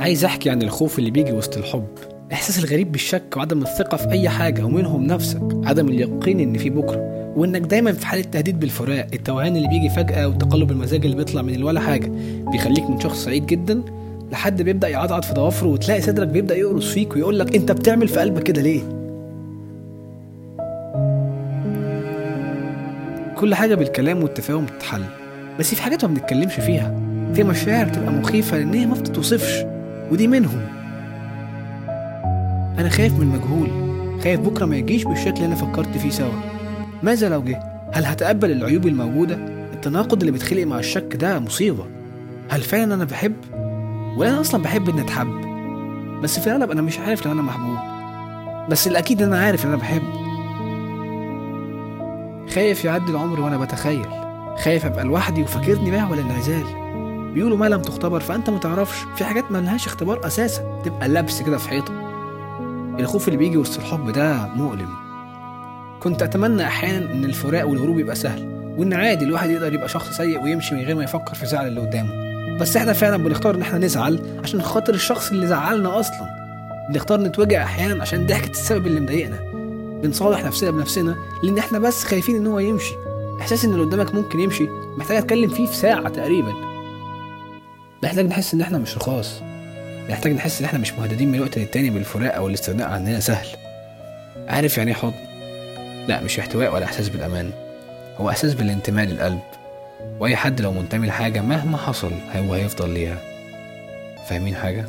عايز احكي عن الخوف اللي بيجي وسط الحب. احساس الغريب بالشك وعدم الثقة في أي حاجة ومنهم نفسك. عدم اليقين إن في بكرة وإنك دايما في حالة تهديد بالفراق. التوهان اللي بيجي فجأة وتقلب المزاج اللي بيطلع من الولا حاجة بيخليك من شخص سعيد جدا لحد بيبدأ يعضعض في ضوافره وتلاقي صدرك بيبدأ يقرص فيك ويقول لك أنت بتعمل في قلبك كده ليه؟ كل حاجة بالكلام والتفاهم بتتحل بس في حاجات ما بنتكلمش فيها. في مشاعر تبقى مخيفة لأن هي ما بتتوصفش ودي منهم. أنا خايف من المجهول خايف بكرة ما يجيش بالشكل اللي أنا فكرت فيه سوا. ماذا لو جه؟ هل هتقبل العيوب الموجودة؟ التناقض اللي بيتخلق مع الشك ده مصيبة. هل فعلا أنا بحب؟ ولا أنا أصلا بحب إني أتحب؟ بس في الاغلب أنا مش عارف لو أنا محبوب. بس الأكيد أنا عارف إن أنا بحب. خايف يعدي العمر وأنا بتخيل. خايف أبقى لوحدي وفاكرني بقى ولا إنعزال. بيقولوا ما لم تختبر فأنت ما تعرفش. في حاجات ما لهاش اختبار أساسا. تبقى لبس كده في حيطة. الخوف اللي بيجي وسط الحب ده مؤلم. كنت أتمنى أحيانا إن الفراق والهروب يبقى سهل وإن عادي الواحد يقدر يبقى شخص سيء ويمشي من غير ما يفكر في زعل اللي قدامه. بس إحنا فعلا بنختار إن إحنا نزعل عشان خاطر الشخص اللي زعلنا أصلا. بنختار نتوجع أحيانا عشان ضحكة السبب اللي مضايقنا. بنصالح نفسنا بنفسنا لأن إحنا بس خايفين إن هو يمشي. إحساس إن اللي قدامك ممكن يمشي محتاج أتكلم فيه في ساعة تقريبا. محتاج نحس إن إحنا مش رخاص. محتاج نحس إن إحنا مش مهددين من وقت للتاني بالفراق أو الاستغناء عننا سهل. عارف يعني إيه حضن؟ لا مش احتواء ولا إحساس بالأمان. هو إحساس بالانتماء للقلب. وأي حد لو منتمي لحاجة مهما حصل هو هيفضل ليها. فاهمين حاجة؟